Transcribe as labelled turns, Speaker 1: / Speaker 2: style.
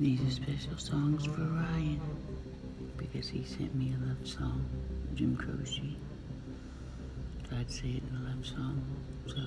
Speaker 1: These are special songs for Ryan because he sent me a love song, Jim Croce. I'd say it in a love song, so